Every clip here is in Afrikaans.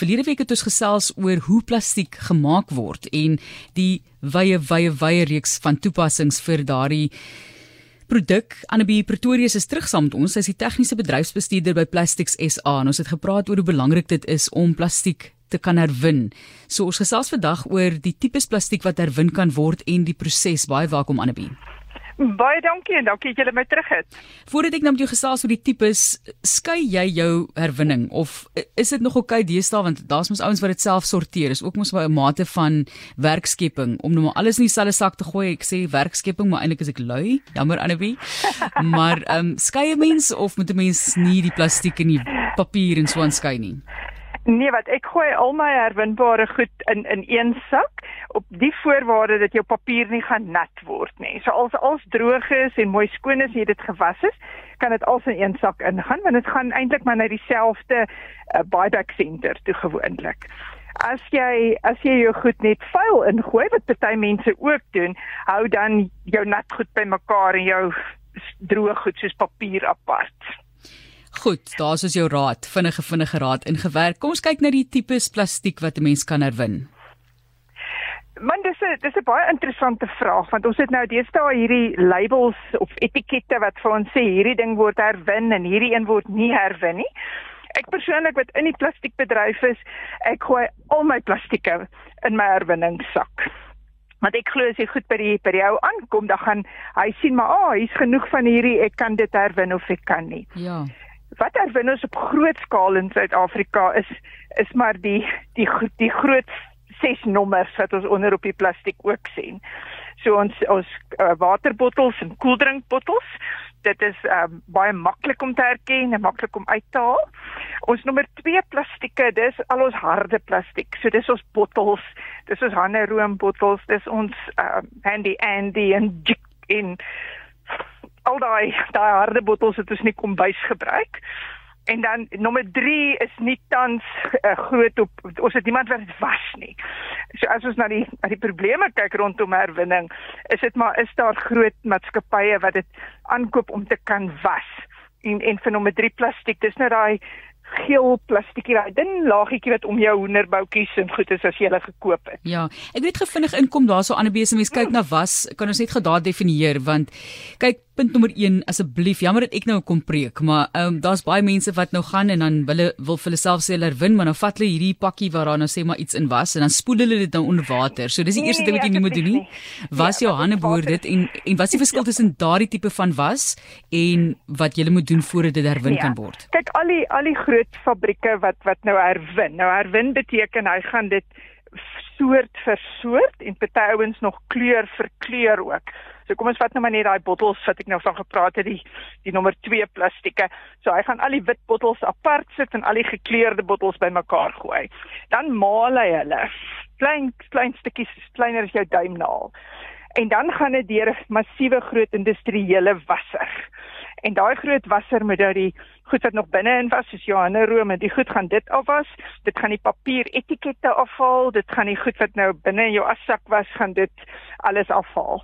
verlede week het ons gesels oor hoe plastiek gemaak word en die wye wye wye reeks van toepassings vir daardie produk. Annabie Pretorius is terug saam met ons. Sy is die tegniese bedryfsbestuurder by Plastics SA en ons het gepraat oor hoe belangrik dit is om plastiek te kan herwin. So ons gesels vandag oor die tipes plastiek wat herwin kan word en die proses. Baie welkom Annabie. Baie dankie en dankie dat jy my terug het. Voordat ek nou met jou gesels oor die tipes, skei jy jou herwinning of is dit nog oukei okay deesdae want daar's mos ouens wat dit self sorteer. Is ook mos 'n mate van werkskepping om nou maar alles in dieselfde sak te gooi. Ek sê werkskepping, maar eintlik is ek lui. Jammer Annabie. maar ehm um, skei 'n mens of moet 'n mens nie die plastiek en die papier en so aanskei nie? Nee, wat ek gooi al my herwinbare goed in in een sak op die voorwaarde dat jou papier nie gaan nat word nie. So as alles droog is en mooi skoon is en jy dit gewas is, kan dit als in een sak ingaan want dit gaan eintlik maar na dieselfde uh, buyback center toe gewoonlik. As jy as jy jou goed net vuil ingooi wat party mense ook doen, hou dan jou nat goed bymekaar en jou droog goed soos papier apart. Goed, daar's ons jou raad, vinnige vinnige raad ingewerk. Kom ons kyk na die tipes plastiek wat 'n mens kan herwin. Man, dis 'n dis 'n baie interessante vraag want ons het nou deesdae hierdie labels of etikette wat vir ons sê hierdie ding word herwin en hierdie een word nie herwin nie. Ek persoonlik wat in die plastiekbedryf is, ek gooi al my plastieke in my herwinningssak. Want ek glo as jy goed by die by die ou aankom, dan gaan hy sien maar, "Ag, oh, hier's genoeg van hierdie, ek kan dit herwin of ek kan nie." Ja wat herwin ons op groot skaal in Suid-Afrika is is maar die die die groot ses nommers wat ons onder op die plastiek ook sien. So ons ons uh, waterbottels en koeldrinkbottels, dit is um, baie maklik om te herken en maklik om uit te haal. Ons nommer 2 plastieke, dis al ons harde plastiek. So dis ons bottels, dis ons Hanne room bottels, dis ons um, Handy Andy en Jik in al daai daai harde bottels het ons nie kombuis gebruik. En dan nommer 3 is nie tans uh, groot op ons het niemand wat dit was nie. So as ons na die na die probleme kyk rondom herwinning, is dit maar is daar groot maatskappye wat dit aankoop om te kan was. En en vir nommer 3 plastiek, dis net daai geel plastiekie daai dun laagietjie wat om jou hoenderboutjies en goed is as jy hulle gekoop het. Ja, ek weet gevinnig inkom daarso aan 'n besige mens kyk na was, kan ons net gedaad definieer want kyk punt nommer 1 asseblief jammer dat ek nou kom preek, maar ehm um, daar's baie mense wat nou gaan en dan hulle wil vir hulle self sê hulle wen, maar dan vat hulle hierdie pakkie waar daar nou sê maar iets in was en dan spoel hulle dit nou onder water. So dis die nee, eerste ding wat jy nie moet doen nie. Was ja, jou hande behoort dit en en wat is die verskil tussen daardie tipe van was en wat jy moet doen voordat dit herwin ja. kan word? Kyk al die al die groot fabrieke wat wat nou herwin. Nou herwin beteken hy gaan dit soort vir soort en party ouens nog kleur vir kleur ook. So kom ons vat nou maar net daai bottels wat ek nou van gepraat het, die die nommer 2 plastieke. So hy gaan al die wit bottels apart sit en al die gekleurde bottels bymekaar gooi. Dan maal hy hulle klein klein stukkies kleiner as jou duimnaal. En dan gaan dit deur 'n massiewe groot industriële wasser. En daai groot wasser moet nou die goed wat nog binne in was, soos Johanne Rome, die goed gaan dit afwas. Dit gaan die papier etikette afhaal, dit gaan die goed wat nou binne in jou assak was, gaan dit alles afhaal.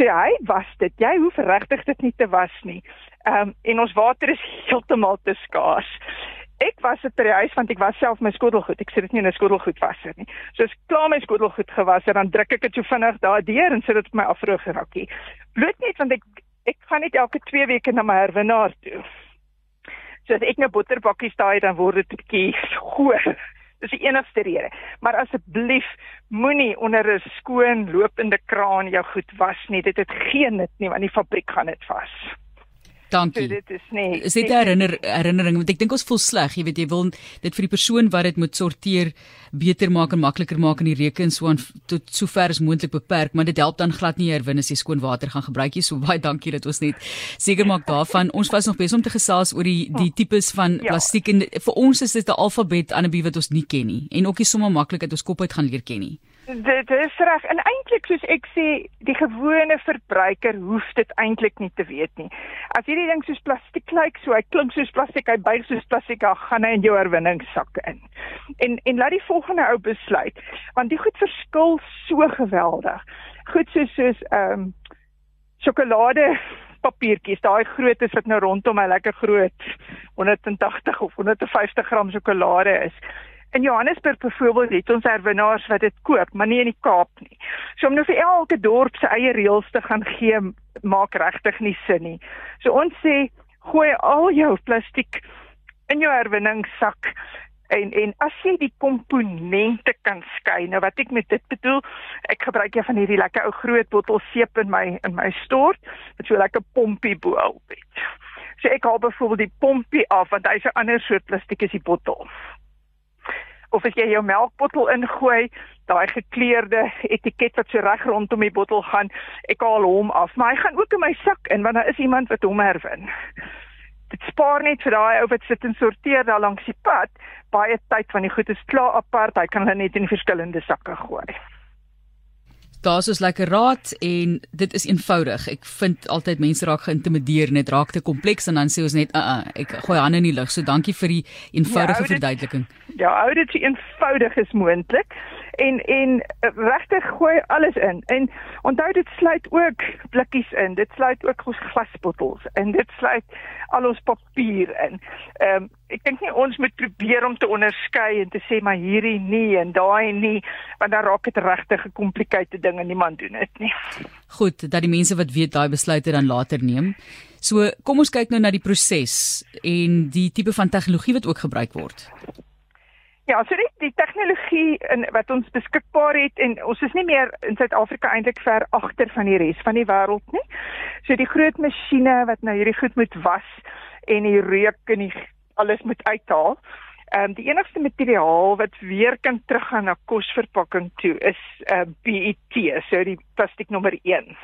Sê hy, was dit. Jy hoef regtig dit nie te was nie. Ehm um, en ons water is heeltemal te skaars. Ek was dit by die huis want ek was self my skottelgoed. Ek sit dit nie in 'n skottelgoedwasser nie. So as klaar my skottelgoed gewas het, dan druk ek dit so vinnig daardeur en sit dit op my afdroog rakkie. Bloot net want ek ek gaan net elke 2 weke na my herwinnaar toe. So as ek nou botterbakkies daai dan word dit 'n bietjie goor. Dis die enigste rede. Maar asseblief moenie onder 'n skoon lopende kraan jou goed was nie. Dit het geen nut nie want die fabriek gaan dit vas. Dankie. So dit is nie. Is dit 'n herinner herinnering want ek dink ons voel sleg, jy weet jy wil dit vir die persoon wat dit moet sorteer beter maak en makliker maak in die reken so aan tot sover as moontlik beperk, maar dit help dan glad nie herwin as jy skoon water gaan gebruik nie. So baie dankie dat ons net seker maak daarvan. Ons was nog besig om te gesels oor die die tipes van ja. plastiek en vir ons is dit 'n alfabet aan 'n wie wat ons nie ken nie en ook nie sommer maklik uit ons kop uit gaan leer ken nie. Dit is reg. En eintlik soos ek sê, die gewone verbruiker hoef dit eintlik nie te weet nie. As hierdie ding soos plastiek lyk, so hy klink soos plastiek, hy buig soos plastiek, dan gaan hy in jou herwinningssak in. En en laat die volgende ou besluit, want die goed verskil so geweldig. Goed soos soos ehm um, sjokolade papiertjies, daai grootes wat nou rondom my lekker groot 180 of 150 gram sjokolade is In Johannesburg byvoorbeeld het ons herwinnaars wat dit koop, maar nie in die Kaap nie. So om nou vir elke dorp se eie reëls te gaan gee, maak regtig nie sin nie. So ons sê gooi al jou plastiek in jou herwinningssak en en as jy die komponente kan skei nou wat ek met dit bedoel ek gebruik jy van hierdie lekker ou groot bottel seep in my in my stort met so lekker pompie bo op het so ek haal byvoorbeeld die pompie af want hy's 'n ander soort plastiek as die bottel of as jy jou melkbottel ingooi daai gekleurde etiket wat so reg rondom die bottel gaan ek haal hom af. Maar hy gaan ook in my sak in want daar is iemand wat hom herwin. Dit spaar net vir daai ou wat sit en sorteer daar langs die pad. Baie tyd van die goed is klaar apart. Hy kan hulle net in verskillende sakke gooi Daar's ons lekker raad en dit is eenvoudig. Ek vind altyd mense raak geïntimideer en dit raak te kompleks en dan sê ons net, "Uh, uh ek gooi hande in die lug." So dankie vir die eenvoudige ja, verduideliking. Ja, ou dit so eenvoudig is moontlik en en eh, regtig gooi alles in. En onthou dit sluit ook blikkies in. Dit sluit ook ons glasbottels en dit sluit al ons papier in. Ehm um, ek dink nie ons moet probeer om te onderskei en te sê maar hierdie nie en daai nie, want dan raak dit regtig 'n gekompliseerde ding en niemand doen dit nie. Goed, dat die mense wat weet daai besluite dan later neem. So, kom ons kyk nou na die proses en die tipe van tegnologie wat ook gebruik word. Ja, so die, die tegnologie in wat ons beskikbaar het en ons is nie meer in Suid-Afrika eintlik ver agter van die res van die wêreld nie. So die groot masjiene wat nou hierdie goed moet was en die reuk en die alles moet uithaal. Ehm um, die enigste materiaal wat weer kan teruggaan na kosverpakking toe is ehm uh, PET, so die plastiek nommer 1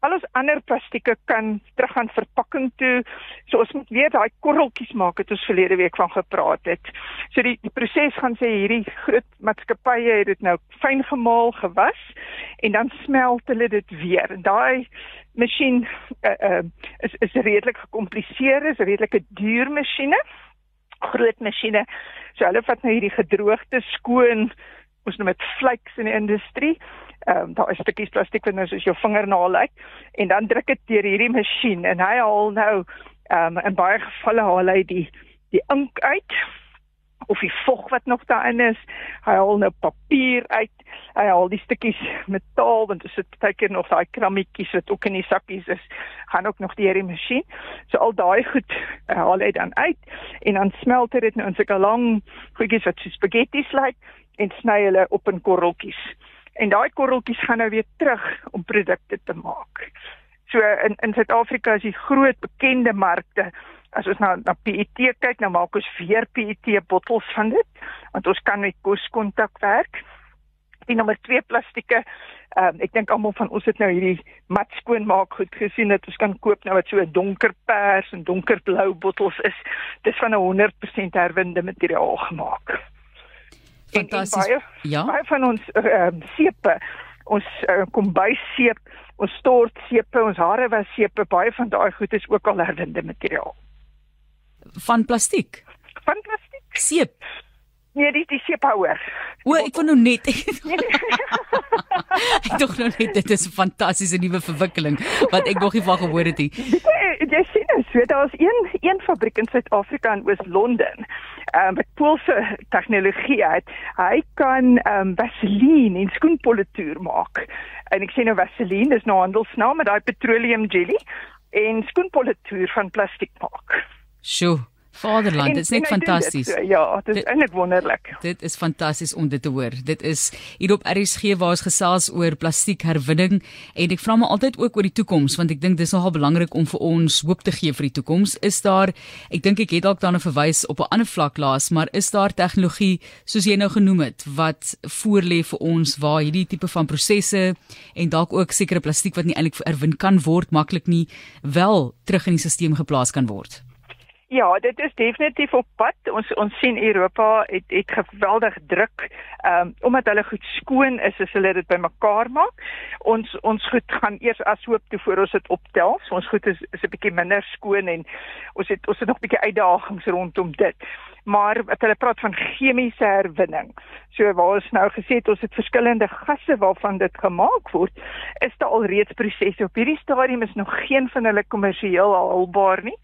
al ons ander plastieke kan terug aan verpakking toe. So ons moet weer daai korreltjies maak het ons verlede week van gepraat het. So die die proses gaan sê hierdie groot maatskappye het dit nou fyn gemaal, gewas en dan smelt hulle dit weer. En daai masjien uh, uh, is is redelik gekompliseer, is redelike duur masjiene. Groot masjiene. So hulle vat nou hierdie gedroogde skoon ons nou met flakes in die industrie ehm um, daar is stukkies plastiek wat nou soos jou vingernaal lyk en dan druk dit deur hierdie masjien en hy haal nou ehm um, in baie gevalle haal hy die die ink uit of die vog wat nog daarin is. Hy haal nou papier uit. Hy haal die stukkies metaal want dit sit baie keer nog daai krammetjies wat ook in die sakkies is, gaan ook nog deur die masjien. So al daai goed uh, haal hy dan uit en dan smelt hy dit nou in sulke lang goedjies wat so spaghettis lyk en sny hulle op in korreltjies en daai korreltjies gaan nou weer terug om produkte te maak. So in in Suid-Afrika is die groot bekende markte as ons nou na PET kyk, nou maak ons weer PET bottels van dit want ons kan met koskontak werk. Die nommer 2 plastieke um, ek dink almal van ons het nou hierdie mat skoonmaak goed gesien dat ons kan koop nou wat so 'n donker pers en donkerblou bottels is. Dis van 'n 100% herwinde materiaal gemaak. Fantasties. Baie, ja. Baie van ons ehm uh, seepe, ons uh, kombuisseep, ons stortseepe, ons hare was seepe, baie van daai goed is ook al herwinde materiaal. Van plastiek. Van plastiek. Seep. Nee, dit is seephouer. O, ek wou nou net. ek dink nou net dit is 'n fantastiese nuwe verwikkeling wat ek nog nie van gehoor het nie. Jy sien, so daar's een een fabriek in Suid-Afrika in Oos-London um, met Poolse tegnologie het. Hy kan um, vaseline en skoenpolituur maak. En ek sê nou vaseline is nou handelsnaam met daai petroleum jelly en skoenpolituur van plastiek maak. Sjoe. Vaderland, dit is net fantasties. Ja, dit is eintlik wonderlik. Dit is fantasties om dit te hoor. Dit is hier op RSG waar ons gesels oor plastiekherwinning en ek vra my altyd ook oor die toekoms want ek dink dis nogal belangrik om vir ons hoop te gee vir die toekoms. Is daar ek dink ek het dalk dan 'n verwys op 'n ander vlak laas, maar is daar tegnologie soos jy nou genoem het wat voorlê vir ons waar hierdie tipe van prosesse en dalk ook sekere plastiek wat nie eintlik herwin kan word maklik nie wel terug in die stelsel geplaas kan word? Ja, dit is definitief op pad. Ons ons sien Europa het het geweldig druk. Ehm um, omdat hulle goed skoon is, is hulle dit bymekaar maak. Ons ons goed gaan eers ashoop toe voor ons dit optel. So ons goed is is 'n bietjie minder skoon en ons het ons het nog 'n bietjie uitdagings rondom dit. Maar hulle praat van chemiese herwinning. So waar ons nou gesê het ons het verskillende gasse waarvan dit gemaak word, is daar al reeds prosesse. Op hierdie stadium is nog geen van hulle kommersieel haalbaar nie.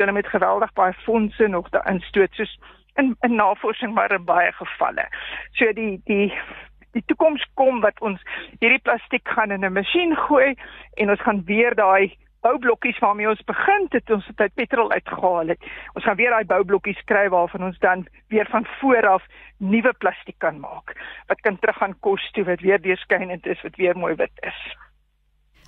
So hulle met geweldig baie fondse nog daarin stoot soos in in navorsing maar in baie gevalle. So die die die toekoms kom wat ons hierdie plastiek gaan in 'n masjien gooi en ons gaan weer daai boublokkies waarmee ons begin het ons het uit petrol uitgehaal het. Ons gaan weer daai boublokkies kry waarvan ons dan weer van voor af nuwe plastiek kan maak wat kan teruggaan kos toe wat weer deurskynend is wat weer mooi wit is.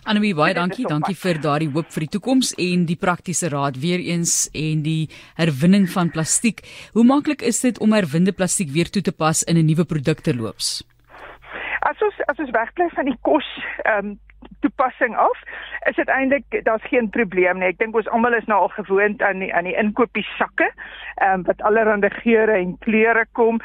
Anemie baie dankie, dankie vir daardie hoop vir die toekoms en die praktiese raad weer eens en die herwinning van plastiek. Hoe maklik is dit om herwinde plastiek weer toe te pas in 'n nuwe produkte loops? As ons as ons wegbly van die kos ehm um, toepassing af, is dit eintlik daar's geen probleem nie. Ek dink ons almal is nou al gewoond aan die aan die inkopiesakke, ehm um, wat allerlei geure en kleure kom.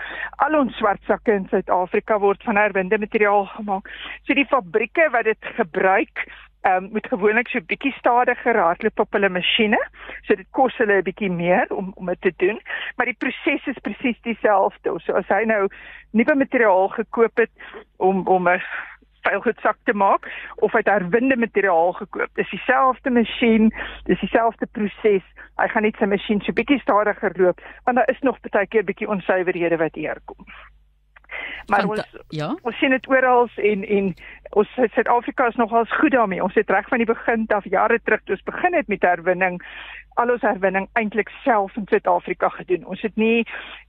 Al ons swart sakke in Suid-Afrika word van herwinde materiaal gemaak. So die fabrieke wat dit gebruik ehm um, moet gewoonlik so bietjie stadiger hardloop op hulle masjiene. So dit kos hulle 'n bietjie meer om om dit te doen, maar die proses is presies dieselfde. So as hy nou nuwe materiaal gekoop het om om 'n vuilgoedsak te maak of uit herwinde materiaal gekoop. Dis dieselfde masjien, dis dieselfde proses. Hy gaan net sy masjien so bietjie stadiger loop want daar is nog baie keer bietjie onsuiverhede wat hier kom. Maar Fanta ons ja. Ons sien dit oral en en ons Suid-Afrika is nogals goed daarmee. Ons het reg van die begin af jare terug toe ons begin het met herwinning al ons herwinning eintlik self in Suid-Afrika gedoen. Ons het nie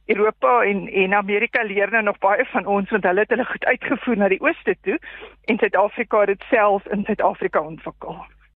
Europa en en Amerika leer nou nog baie van ons want hulle het hulle goed uitgevoer na die ooste toe en Suid-Afrika het dit self in Suid-Afrika ontwikkel.